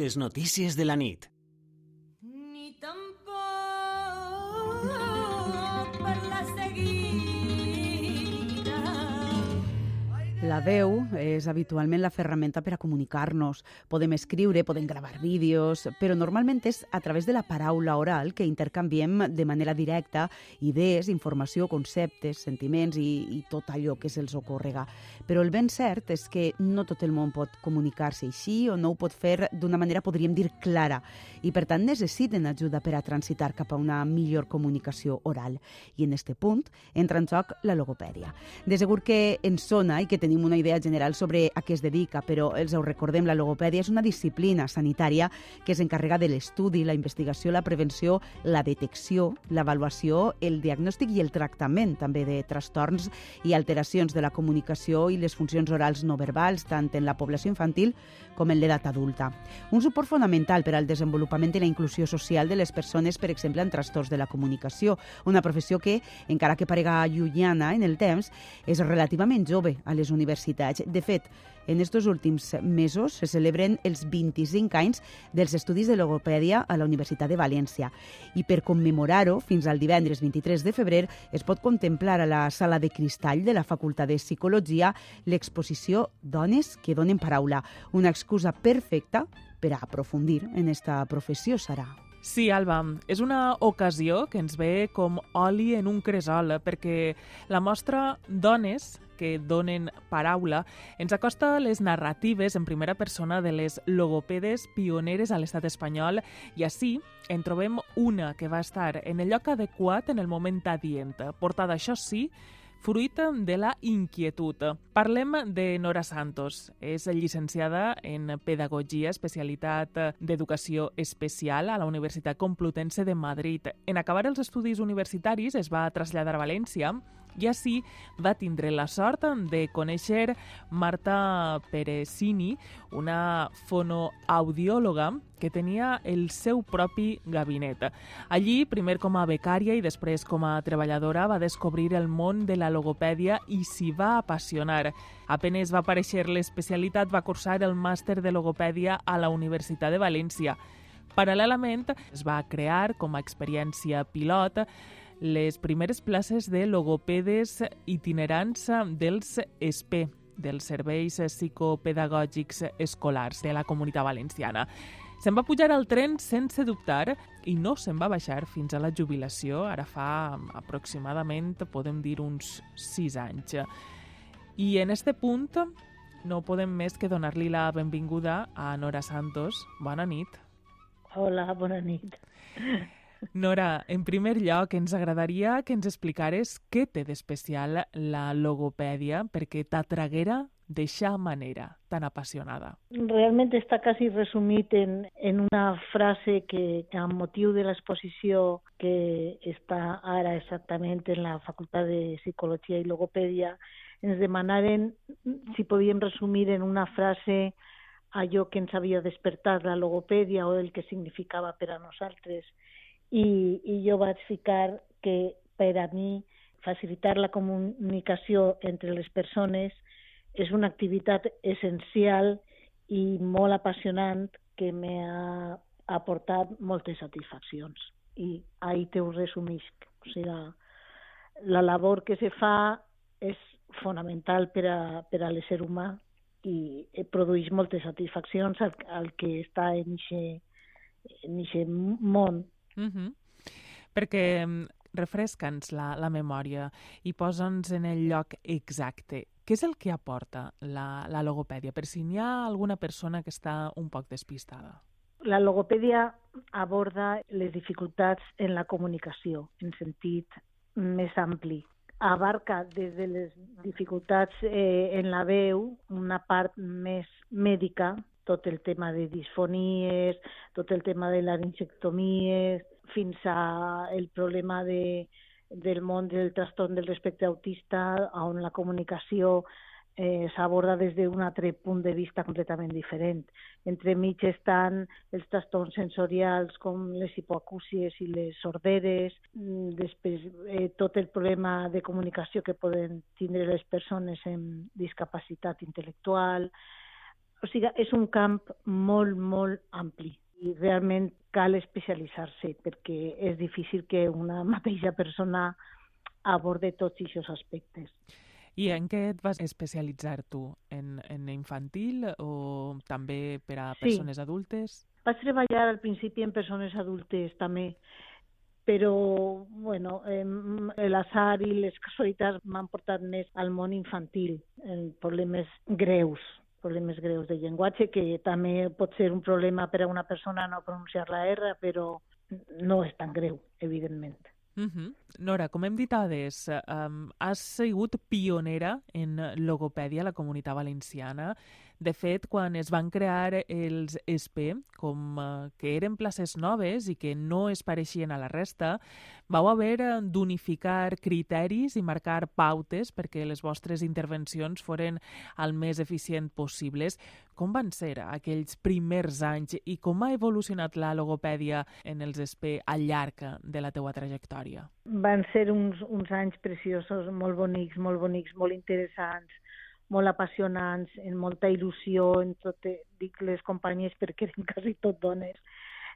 Les notícies de la nit. La veu és habitualment la ferramenta per a comunicar-nos. Podem escriure, podem gravar vídeos, però normalment és a través de la paraula oral que intercanviem de manera directa idees, informació, conceptes, sentiments i, i tot allò que se'ls ocorrega. Però el ben cert és que no tot el món pot comunicar-se així o no ho pot fer d'una manera, podríem dir, clara. I per tant necessiten ajuda per a transitar cap a una millor comunicació oral. I en este punt entra en joc la logopèdia. De segur que ens sona i que tenim una idea general sobre a què es dedica, però els ho recordem, la logopèdia és una disciplina sanitària que s'encarrega de l'estudi, la investigació, la prevenció, la detecció, l'avaluació, el diagnòstic i el tractament també de trastorns i alteracions de la comunicació i les funcions orals no verbals, tant en la població infantil com en l'edat adulta. Un suport fonamental per al desenvolupament i la inclusió social de les persones, per exemple, en trastorns de la comunicació, una professió que, encara que parega llunyana en el temps, és relativament jove a les universitats. De fet, en estos últims mesos se celebren els 25 anys dels estudis de logopèdia a la Universitat de València. I per commemorar-ho, fins al divendres 23 de febrer, es pot contemplar a la Sala de Cristall de la Facultat de Psicologia l'exposició Dones que donen paraula, una excusa perfecta per a aprofundir en esta professió, Sara. Sí, Alba, és una ocasió que ens ve com oli en un cresol, perquè la mostra Dones que donen paraula ens acosta les narratives en primera persona de les logopedes pioneres a l'estat espanyol i així en trobem una que va estar en el lloc adequat en el moment adient, portada, això sí, fruit de la inquietud. Parlem de Nora Santos. És llicenciada en Pedagogia, especialitat d'Educació Especial a la Universitat Complutense de Madrid. En acabar els estudis universitaris es va traslladar a València i així va tindre la sort de conèixer Marta Peresini, una fonoaudiòloga que tenia el seu propi gabinet. Allí, primer com a becària i després com a treballadora, va descobrir el món de la logopèdia i s'hi va apassionar. Apenes va aparèixer l'especialitat, va cursar el màster de logopèdia a la Universitat de València. Paral·lelament, es va crear com a experiència pilot les primeres places de logopedes itinerants dels ESPE, dels serveis psicopedagògics escolars de la comunitat valenciana. Se'n va pujar al tren sense dubtar i no se'n va baixar fins a la jubilació, ara fa aproximadament, podem dir, uns sis anys. I en este punt no podem més que donar-li la benvinguda a Nora Santos. Bona nit. Hola, bona nit. Nora, en primer lloc, ens agradaria que ens explicares què té d'especial la logopèdia perquè t'atraguera d'eixa manera tan apassionada. Realment està quasi resumit en, en una frase que, amb motiu de l'exposició que està ara exactament en la Facultat de Psicologia i Logopèdia, ens demanaren si podíem resumir en una frase allò que ens havia despertat la logopèdia o el que significava per a nosaltres i, i jo vaig ficar que per a mi facilitar la comunicació entre les persones és una activitat essencial i molt apassionant que m'ha aportat moltes satisfaccions. I ahí te ho resumís. O sigui, la labor que se fa és fonamental per a, per a l'ésser humà i produeix moltes satisfaccions al, al que està en aquest món Uh -huh. Perquè mm, refresca'ns la, la memòria i posa'ns en el lloc exacte. Què és el que aporta la, la logopèdia? Per si n'hi ha alguna persona que està un poc despistada. La logopèdia aborda les dificultats en la comunicació, en sentit més ampli. Abarca des de les dificultats eh, en la veu, una part més mèdica, tot el tema de disfonies, tot el tema de laringectomies, fins a el problema de, del món del trastorn del respecte autista, on la comunicació eh, s'aborda des d'un altre punt de vista completament diferent. Entre mig estan els trastorns sensorials com les hipoacúsies i les sorderes, mm, després eh, tot el problema de comunicació que poden tindre les persones amb discapacitat intel·lectual, O sigui, és un camp molt, molt ampli i realment cal especialitzar-se perquè és difícil que una mateixa persona aborde tots aquests aspectes. I en què et vas especialitzar tu? En, en infantil o també per a Sí. persones adultes? Vaig treballar al principi en persones adultes també, però bueno, l'azar i les casualitats m'han portat més al món infantil, en problemes greus problemes greus de llenguatge, que també pot ser un problema per a una persona no pronunciar la R, però no és tan greu, evidentment. Uh -huh. Nora, com hem dit abans, um, has sigut pionera en logopèdia a la comunitat valenciana. De fet, quan es van crear els ESPE, com uh, que eren places noves i que no es pareixien a la resta, vau haver eh, d'unificar criteris i marcar pautes perquè les vostres intervencions foren el més eficient possibles. Com van ser aquells primers anys i com ha evolucionat la logopèdia en els ESPE al llarg de la teua trajectòria? Van ser uns, uns anys preciosos, molt bonics, molt bonics, molt interessants, molt apassionants, en molta il·lusió, en tot, dic les companyies perquè eren quasi tot dones,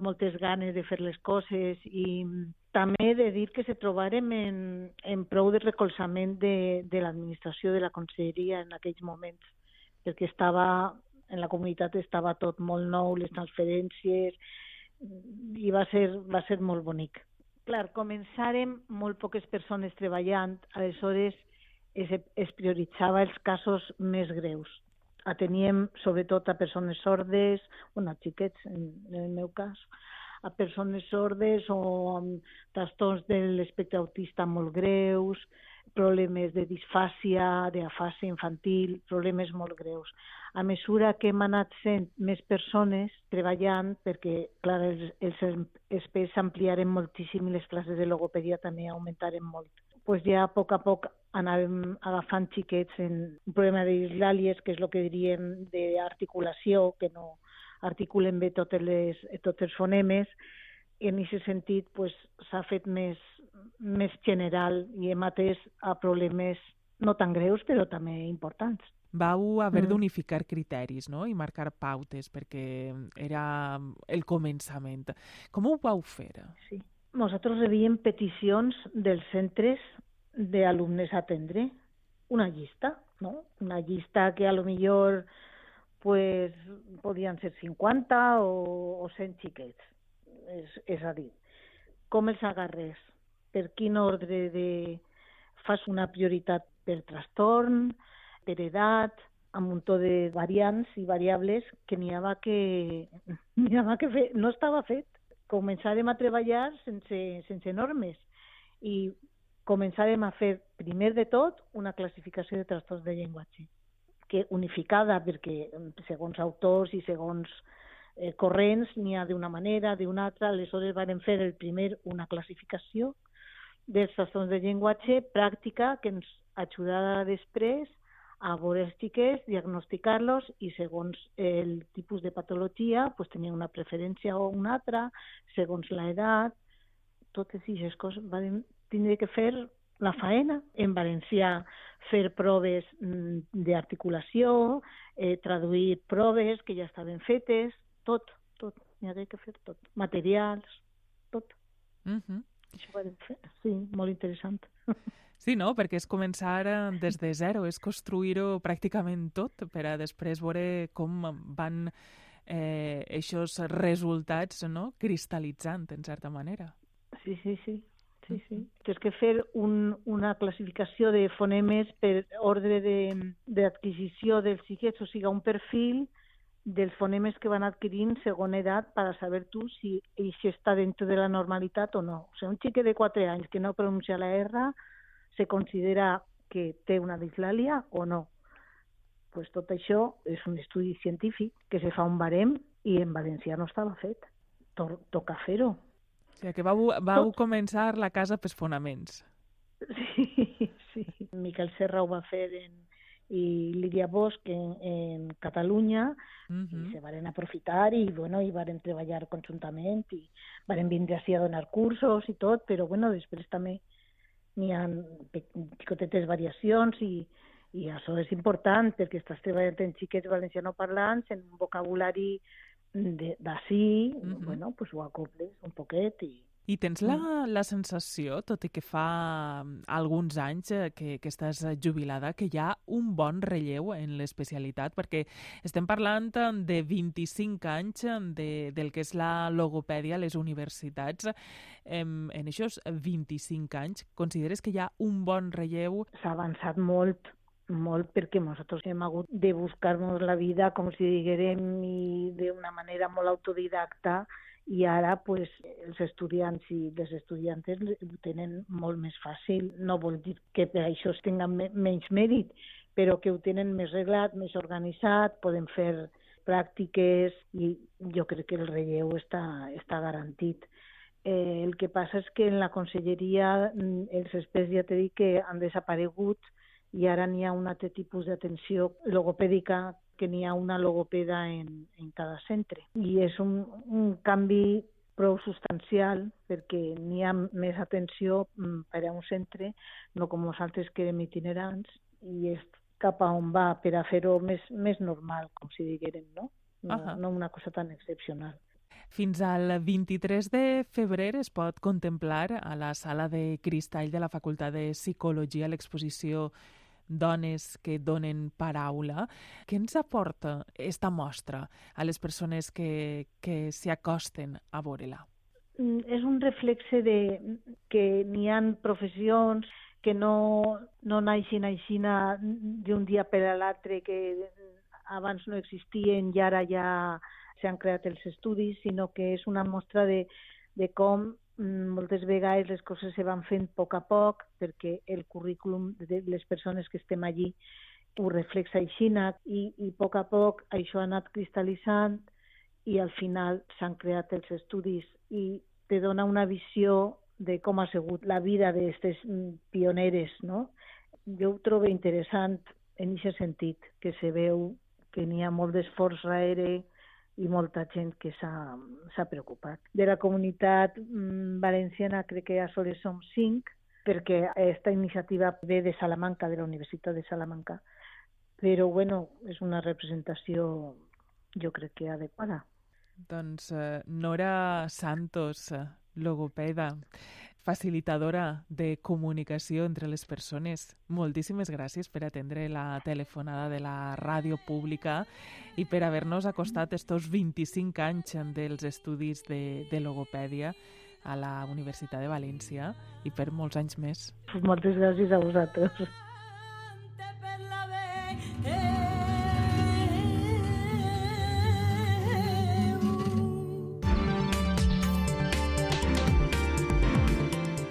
moltes ganes de fer les coses i també de dir que se trobàrem en, en prou de recolzament de, de l'administració de la conselleria en aquells moments, perquè estava en la comunitat estava tot molt nou, les transferències, i va ser, va ser molt bonic. Clar, començàrem molt poques persones treballant, aleshores es, es prioritzava els casos més greus. Ateníem sobretot a persones sordes, bueno, a xiquets, en, en el meu cas, a persones sordes o amb trastorns de l'espectre autista molt greus, problemes de disfàcia, d'afàsia infantil, problemes molt greus. A mesura que hem anat sent més persones treballant, perquè, clar, els, els espais s'ampliaren moltíssim i les classes de logopèdia també augmentaren molt. Pues ja a poc a poc anàvem agafant xiquets en un problema d'islàlies, que és el que diríem d'articulació, que no articulen bé totes les, tots els fonemes, i en aquest sentit pues, s'ha fet més, més general i hem atès a problemes no tan greus, però també importants. Vau haver Mm. d'unificar criteris no? i marcar pautes perquè era el començament. Com ho vau fer? Sí. Nosaltres rebíem peticions dels centres d'alumnes a atendre, una llista, no? Una llista que a lo millor pues, podien ser 50 o, o 100 xiquets. És, és a dir, com els agarres, per quin ordre de... fas una prioritat per trastorn, per edat, amb un muntó de variants i variables que n'hi havia que, que fer, no estava fet. Començàrem a treballar sense, sense normes i començàrem a fer, primer de tot, una classificació de trastorns de llenguatge, que unificada, perquè segons autors i segons eh, corrents n'hi ha d'una manera, d'una altra, aleshores varen fer el primer una classificació dels trastorns de llenguatge pràctica que ens ajudarà després a veure els xiquets, diagnosticar-los i segons el tipus de patologia pues, tenia una preferència o una altra, segons l'edat, totes aquestes coses vam tindre que fer la faena en valencià, fer proves mm, d'articulació, eh, traduir proves que ja estaven fetes, tot, tot, n'hi havia que fer tot, materials, tot. Uh -huh. Això ho vam fer, sí, molt interessant. Sí, no? Perquè és començar des de zero, és construir-ho pràcticament tot per a després veure com van eh, aquests resultats no? cristal·litzant, en certa manera. Sí, sí, sí. Sí, sí. Tens que fer un, una classificació de fonemes per ordre de- d'adquisició de, dels xiquets, o sigui, un perfil dels fonemes que van adquirint segons edat per a saber tu si això està dintre de la normalitat o no. O sigui, un xiquet de 4 anys que no pronuncia la R se considera que té una dislàlia o no. pues tot això és un estudi científic que se fa un barem i en valencià no estava fet. To toca fer-ho. O sigui que vau, vau començar la casa pels fonaments. Sí, sí. Miquel Serra ho va fer en, i Lídia Bosch en, en Catalunya Uh i -huh. se varen aprofitar i, bueno, i varen treballar conjuntament i varen vindre així a donar cursos i tot, però bueno, després també n'hi ha xicotetes variacions i, I això és important perquè estàs treballant en xiquets valencianoparlants, en un vocabulari d'ací, uh -huh. bueno, pues ho acoples un poquet i, i tens la, mm. la sensació, tot i que fa mm, alguns anys eh, que, que estàs jubilada, que hi ha un bon relleu en l'especialitat, perquè estem parlant de 25 anys de, del que és la logopèdia a les universitats. En, en aquests 25 anys, consideres que hi ha un bon relleu? S'ha avançat molt, molt perquè nosaltres hem hagut de buscar-nos la vida, com si diguérem, i d'una manera molt autodidacta, i ara pues, els estudiants i les estudiantes ho tenen molt més fàcil. No vol dir que per això es tinguin menys mèrit, però que ho tenen més reglat, més organitzat, poden fer pràctiques i jo crec que el relleu està, està garantit. Eh, el que passa és que en la conselleria mm, els experts ja t'he dit que han desaparegut i ara n'hi ha un altre tipus d'atenció logopèdica que n'hi ha una logopeda en, en cada centre. I és un, un canvi prou substancial perquè n'hi ha més atenció mm, per a un centre, no com nosaltres que érem itinerants, i és cap a on va per a fer-ho més, més normal, com si diguérem, no? No, uh -huh. no una cosa tan excepcional. Fins al 23 de febrer es pot contemplar a la sala de cristall de la Facultat de Psicologia l'exposició dones que donen paraula. Què ens aporta esta mostra a les persones que, que s'hi acosten a veure-la? Mm, és un reflexe de que n'hi han professions que no, no naixin així d'un dia per a l'altre, que abans no existien i ara ja s'han creat els estudis, sinó que és una mostra de, de com moltes vegades les coses se van fent a poc a poc perquè el currículum de les persones que estem allí ho reflexa així i, i a poc a poc això ha anat cristal·litzant i al final s'han creat els estudis i te dona una visió de com ha sigut la vida d'aquestes mm, pioneres, no? Jo ho trobo interessant en aquest sentit, que se veu que n'hi ha molt d'esforç darrere, i molta gent que s'ha preocupat. De la comunitat mm, valenciana crec que ja sols som cinc, perquè aquesta iniciativa ve de Salamanca, de la Universitat de Salamanca, però bueno, és una representació jo crec que adequada. Doncs eh, Nora Santos, eh, logopeda, facilitadora de comunicació entre les persones. Moltíssimes gràcies per atendre la telefonada de la ràdio pública i per haver-nos acostat estos 25 anys dels estudis de, de logopèdia a la Universitat de València i per molts anys més. Moltes gràcies a vosaltres.